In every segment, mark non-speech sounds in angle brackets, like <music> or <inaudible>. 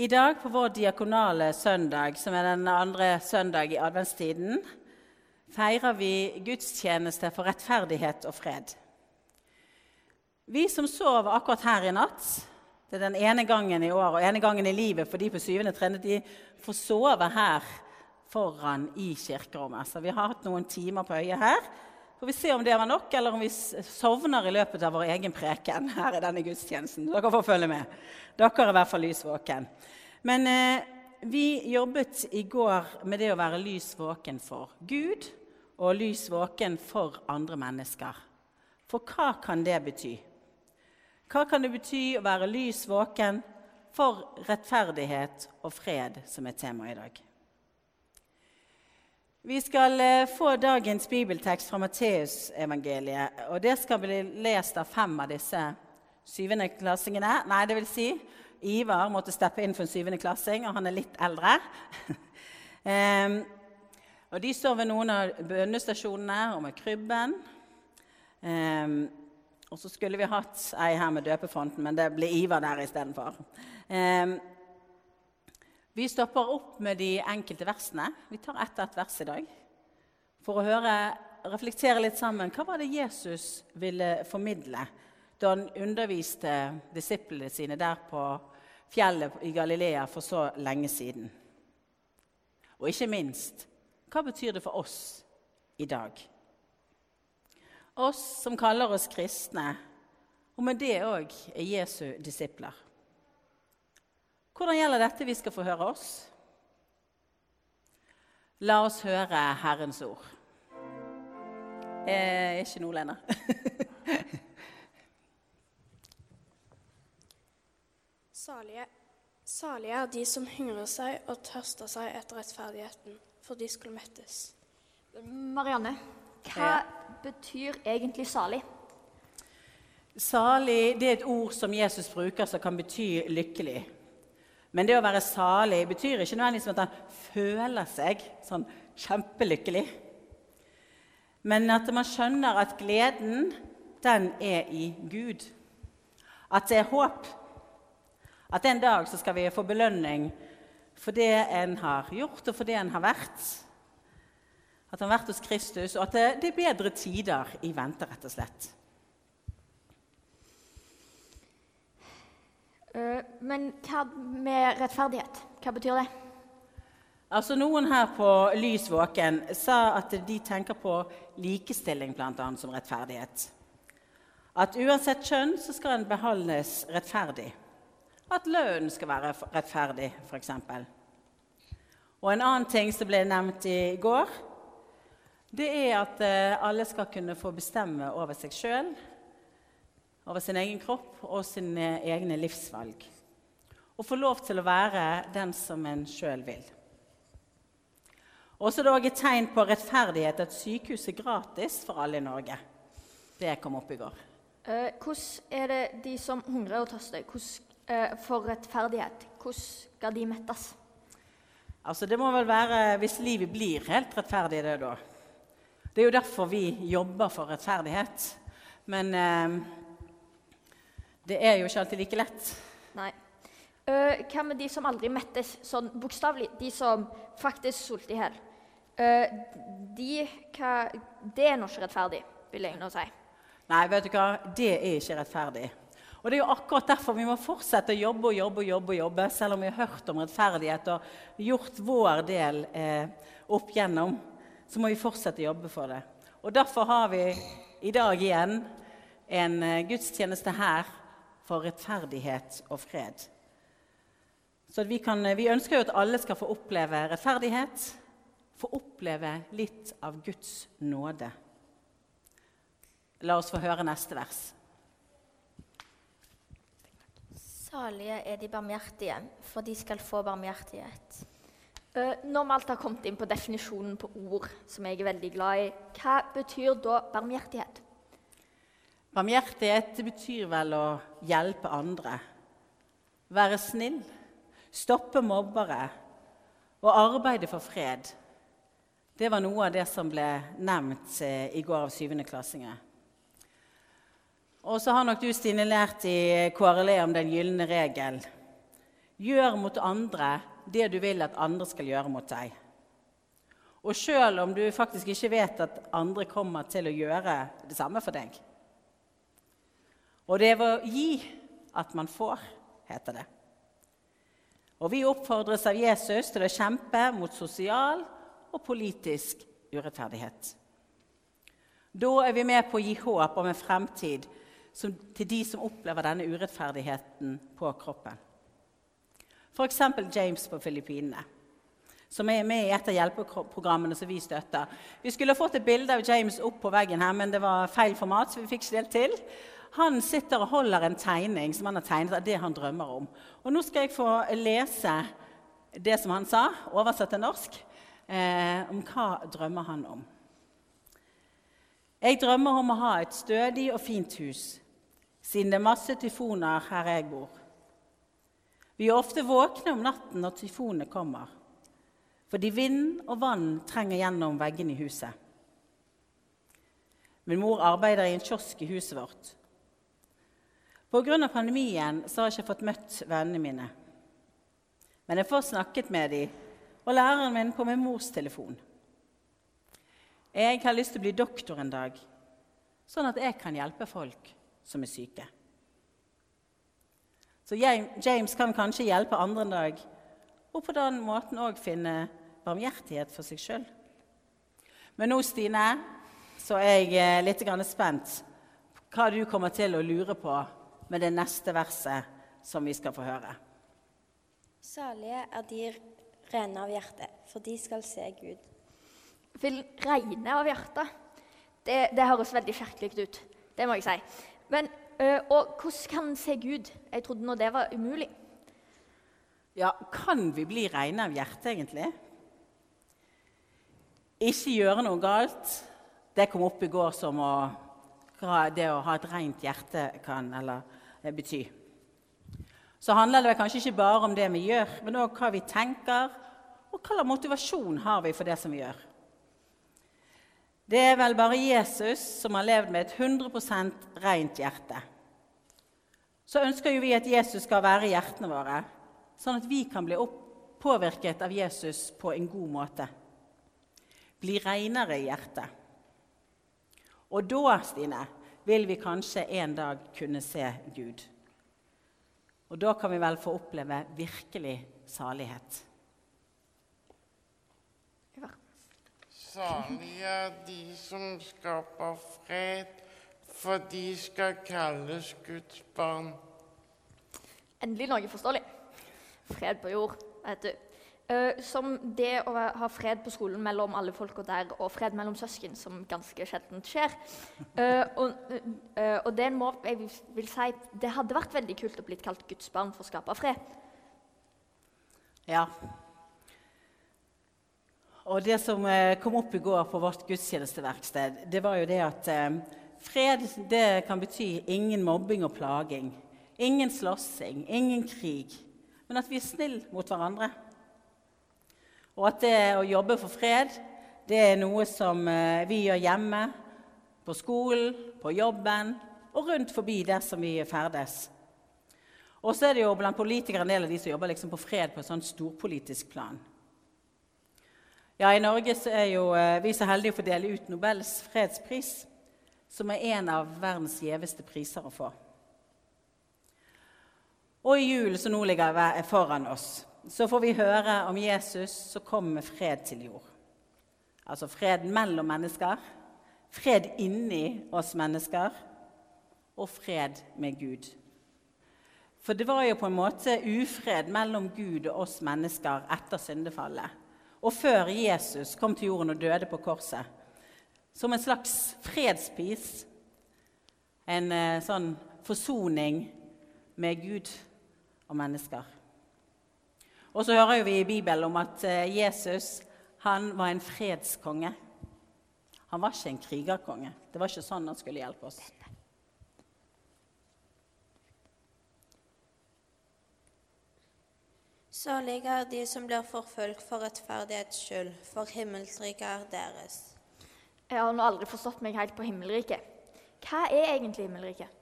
I dag på vår diakonale søndag, som er den andre søndag i adventstiden, feirer vi gudstjeneste for rettferdighet og fred. Vi som sov akkurat her i natt Det er den ene gangen i år og ene gangen i livet for de på syvende trinn de får sove her foran i kirkerommet. Så vi har hatt noen timer på øyet her. Får vi se om det var nok, eller om vi sovner i løpet av vår egen preken her i denne gudstjenesten. Dere får følge med. Dere er i hvert fall lys våken. Men eh, vi jobbet i går med det å være lys våken for Gud og lys våken for andre mennesker. For hva kan det bety? Hva kan det bety å være lys våken for rettferdighet og fred, som er tema i dag? Vi skal eh, få dagens bibeltekst fra Matteusevangeliet. og Det skal bli lest av fem av disse syvendeklassingene. Nei, det vil si, Ivar måtte steppe inn for en syvende klassing, og han er litt eldre. um, <laughs> og De står ved noen av bønnestasjonene og med krybben. Um, og så skulle vi hatt ei her med døpefonten, men det blir Ivar der istedenfor. Eh, vi stopper opp med de enkelte versene. Vi tar ett og ett vers i dag for å høre, reflektere litt sammen. Hva var det Jesus ville formidle da han underviste disiplene sine der på fjellet i Galilea for så lenge siden? Og ikke minst hva betyr det for oss i dag? oss som kaller oss kristne, og med det òg er Jesu disipler. Hvordan gjelder dette vi skal få høre oss? La oss høre Herrens ord. Eh, ikke nå, Lena. <laughs> salige, salige er de som hungrer seg og tørster seg etter rettferdigheten, for de skulle mettes. Marianne, hva betyr egentlig salig? Salig det er et ord som Jesus bruker som kan bety lykkelig. Men det å være salig betyr ikke nødvendigvis at han føler seg sånn kjempelykkelig. Men at man skjønner at gleden, den er i Gud. At det er håp. At en dag så skal vi få belønning for det en har gjort, og for det en har vært. At han har vært hos Kristus, og at det, det er bedre tider i vente, rett og slett. Men hva med rettferdighet? Hva betyr det? Altså Noen her på Lys våken sa at de tenker på likestilling blant annet, som rettferdighet. At uansett kjønn så skal en behandles rettferdig. At lønnen skal være rettferdig, f.eks. Og en annen ting som ble nevnt i går, det er at eh, alle skal kunne få bestemme over seg sjøl, over sin egen kropp og sine egne livsvalg. Og få lov til å være den som en sjøl vil. Også det er et tegn på rettferdighet at sykehus er gratis for alle i Norge. Det kom opp i går. Eh, hvordan er det de som hungrer og tørster, eh, for rettferdighet? Hvordan skal de mettes? Altså, det må vel være hvis livet blir helt rettferdig, det da. Det er jo derfor vi jobber for rettferdighet. Men eh, det er jo ikke alltid like lett. Nei. Uh, hva med de som aldri mettes, sånn bokstavelig? De som faktisk sulter i hjel. Uh, de, det er nå ikke rettferdig, vil jeg nå si. Nei, vet du hva? Det er ikke rettferdig. Og det er jo akkurat derfor vi må fortsette å jobbe og jobbe og jobbe, og jobbe, selv om vi har hørt om rettferdighet og gjort vår del eh, opp gjennom så må vi fortsette å jobbe for det. Og Derfor har vi i dag igjen en eh, gudstjeneste her for rettferdighet og fred. Så vi, kan, vi, ønsker jo at alle skal få oppleve rettferdighet, få oppleve litt av Guds nåde. La oss få høre neste vers. Salige er de barmhjertige, for de skal få barmhjertighet. Uh, når vi alt har kommet inn på definisjonen på ord, som jeg er veldig glad i, hva betyr da barmhjertighet? Barmhjertighet betyr vel å hjelpe andre. Være snill, stoppe mobbere og arbeide for fred. Det var noe av det som ble nevnt eh, i går av syvendeklassinger. Og så har nok du, Stine, lært i KRLE om den gylne regel. Gjør mot andre det du vil at andre skal gjøre mot deg. Og sjøl om du faktisk ikke vet at andre kommer til å gjøre det samme for deg. Og det er å gi at man får, heter det. Og vi oppfordres av Jesus til å kjempe mot sosial og politisk urettferdighet. Da er vi med på å gi håp om en fremtid som, til de som opplever denne urettferdigheten på kroppen. F.eks. James på Filippinene, som er med i et av hjelpeprogrammene som vi støtter. Vi skulle fått et bilde av James opp på veggen her, men det var feil format. så vi fikk ikke det til. Han sitter og holder en tegning som han har tegnet av det han drømmer om. Og Nå skal jeg få lese det som han sa, oversatt til norsk, eh, om hva drømmer han om. Jeg drømmer om å ha et stødig og fint hus, siden det er masse tyfoner her jeg bor. Vi er ofte våkne om natten når tyfonene kommer, fordi vind og vann trenger gjennom veggene i huset. Min mor arbeider i en kiosk i huset vårt. Pga. pandemien så har jeg ikke fått møtt vennene mine. Men jeg får snakket med dem og læreren min på min mors telefon. Jeg har lyst til å bli doktor en dag, sånn at jeg kan hjelpe folk som er syke. Så James kan kanskje hjelpe andre en dag, og på den måten òg finne barmhjertighet for seg sjøl. Men nå, Stine, så er jeg eh, litt spent hva du kommer til å lure på med det neste verset som vi skal få høre. Salige er de rene av hjerte, for de skal se Gud vil regne av hjertet. Det, det høres veldig kjerkelig ut. Det må jeg si. Men, og hvordan kan en se Gud? Jeg trodde nå det var umulig. Ja, kan vi bli rene av hjertet, egentlig? Ikke gjøre noe galt. Det kom opp i går som å, det å ha et rent hjerte kan eller bety. Så handler det kanskje ikke bare om det vi gjør, men òg hva vi tenker, og hva slags motivasjon har vi for det som vi gjør. Det er vel bare Jesus som har levd med et 100% rent hjerte. Så ønsker jo vi at Jesus skal være i hjertene våre, sånn at vi kan bli påvirket av Jesus på en god måte. Bli renere i hjertet. Og da, Stine, vil vi kanskje en dag kunne se Gud. Og da kan vi vel få oppleve virkelig salighet. Salige er de som skaper fred, for de skal kalles Guds barn. Endelig noe forståelig. Fred på jord, vet du. Uh, som det å ha fred på skolen mellom alle folka der, og fred mellom søsken, som ganske sjelden skjer. Uh, og, uh, og det må, jeg vil si, det hadde vært veldig kult å bli kalt Guds barn for å skape fred. Ja, og det som eh, kom opp i går på vårt gudstjenesteverksted, det var jo det at eh, fred det kan bety ingen mobbing og plaging. Ingen slåssing, ingen krig. Men at vi er snille mot hverandre. Og at det å jobbe for fred, det er noe som eh, vi gjør hjemme, på skolen, på jobben og rundt forbi der som vi ferdes. Og så er det jo blant politikere en del av de som jobber liksom på fred på et sånt storpolitisk plan. Ja, I Norge er jo eh, vi så heldige å få dele ut Nobels fredspris, som er en av verdens gjeveste priser å få. Og i julen som nå ligger foran oss, så får vi høre om Jesus som kom med fred til jord. Altså fred mellom mennesker, fred inni oss mennesker og fred med Gud. For det var jo på en måte ufred mellom Gud og oss mennesker etter syndefallet og før Jesus kom til jorden og døde på korset. Som en slags fredspis. en eh, sånn forsoning med Gud og mennesker. Og så hører vi i Bibelen om at eh, Jesus han var en fredskonge. Han var ikke en krigerkonge. Det var ikke sånn han skulle hjelpe oss. Salige er de som blir forfulgt for rettferdighets skyld, for himmelsriket er deres. Jeg har nå aldri forstått meg helt på himmelriket. Hva er egentlig himmelriket?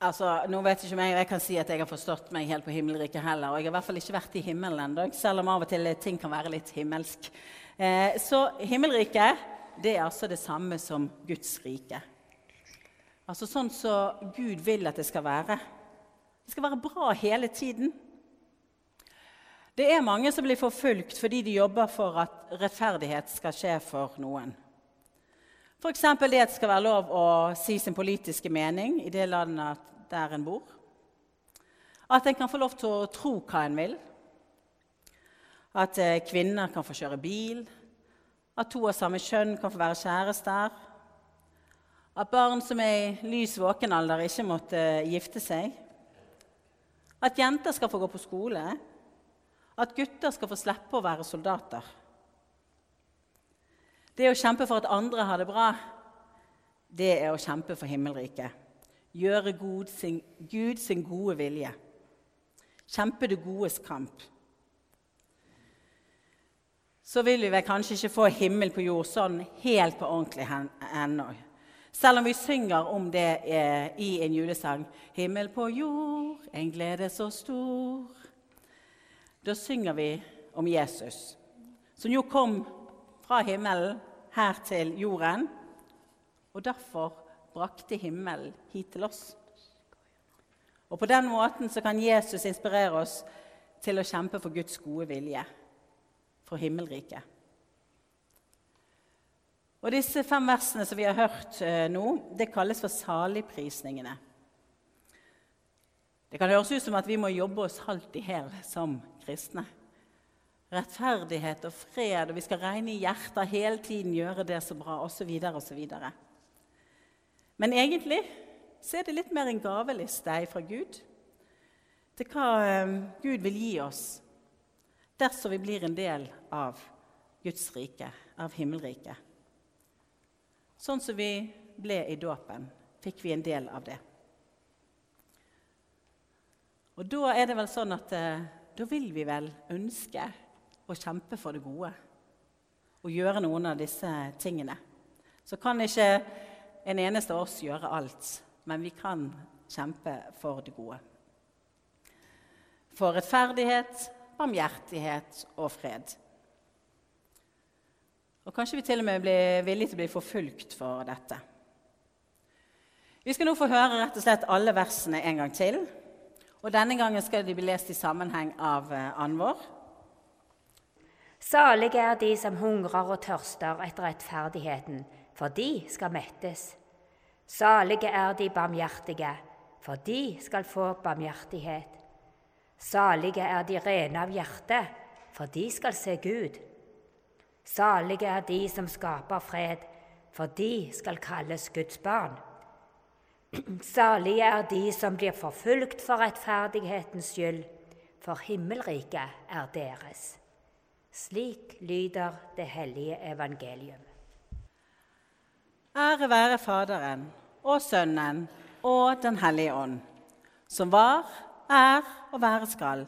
Altså, nå vet ikke om jeg, jeg kan si at jeg har forstått meg helt på himmelriket heller. Og jeg har i hvert fall ikke vært i himmelen ennå, selv om av og til ting kan være litt himmelsk. Eh, så himmelriket det er altså det samme som Guds rike. Altså sånn som så Gud vil at det skal være. Det skal være bra hele tiden. Det er mange som blir forfulgt fordi de jobber for at rettferdighet skal skje for noen. F.eks. det at det skal være lov å si sin politiske mening i det landet der en bor. At en kan få lov til å tro hva en vil. At eh, kvinner kan få kjøre bil. At to av samme kjønn kan få være kjærester. At barn som er i lys våkenalder, ikke måtte eh, gifte seg. At jenter skal få gå på skole. At gutter skal få slippe å være soldater. Det å kjempe for at andre har det bra, det er å kjempe for himmelriket. Gjøre Gud sin, Gud sin gode vilje. Kjempe det godes kamp. Så vil vi kanskje ikke få himmel på jord sånn helt på ordentlig ennå. Selv om vi synger om det eh, i en julesang. 'Himmel på jord, en glede så stor'. Da synger vi om Jesus, som jo kom fra himmelen her til jorden. Og derfor brakte himmelen hit til oss. Og På den måten så kan Jesus inspirere oss til å kjempe for Guds gode vilje, for himmelriket. Og Disse fem versene som vi har hørt eh, nå, det kalles for saligprisningene. Det kan høres ut som at vi må jobbe oss halvt i hæl som kristne rettferdighet og fred, og vi skal regne i hjertet hele tiden, gjøre det så bra, osv. osv. Men egentlig så er det litt mer en gaveliste fra Gud til hva eh, Gud vil gi oss dersom vi blir en del av Guds rike, av himmelriket. Sånn som vi ble i dåpen, fikk vi en del av det. Og da er det vel sånn at eh, da vil vi vel ønske å kjempe for det gode og gjøre noen av disse tingene. Så kan ikke en eneste av oss gjøre alt, men vi kan kjempe for det gode. For rettferdighet, barmhjertighet og fred. Og kanskje vi til og med blir villige til å bli forfulgt for dette. Vi skal nå få høre rett og slett alle versene en gang til. Og Denne gangen skal de bli lest i sammenheng av eh, Anvor. Salige er de som hungrer og tørster etter rettferdigheten, for de skal mettes. Salige er de barmhjertige, for de skal få barmhjertighet. Salige er de rene av hjerte, for de skal se Gud. Salige er de som skaper fred, for de skal kalles Guds barn. <clears throat> Salige er de som blir forfulgt for rettferdighetens skyld, for himmelriket er deres. Slik lyder det hellige evangelium. Ære være Faderen og Sønnen og Den hellige ånd, som var, er og være skal,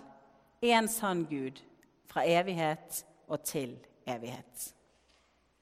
en sann Gud, fra evighet og til evighet.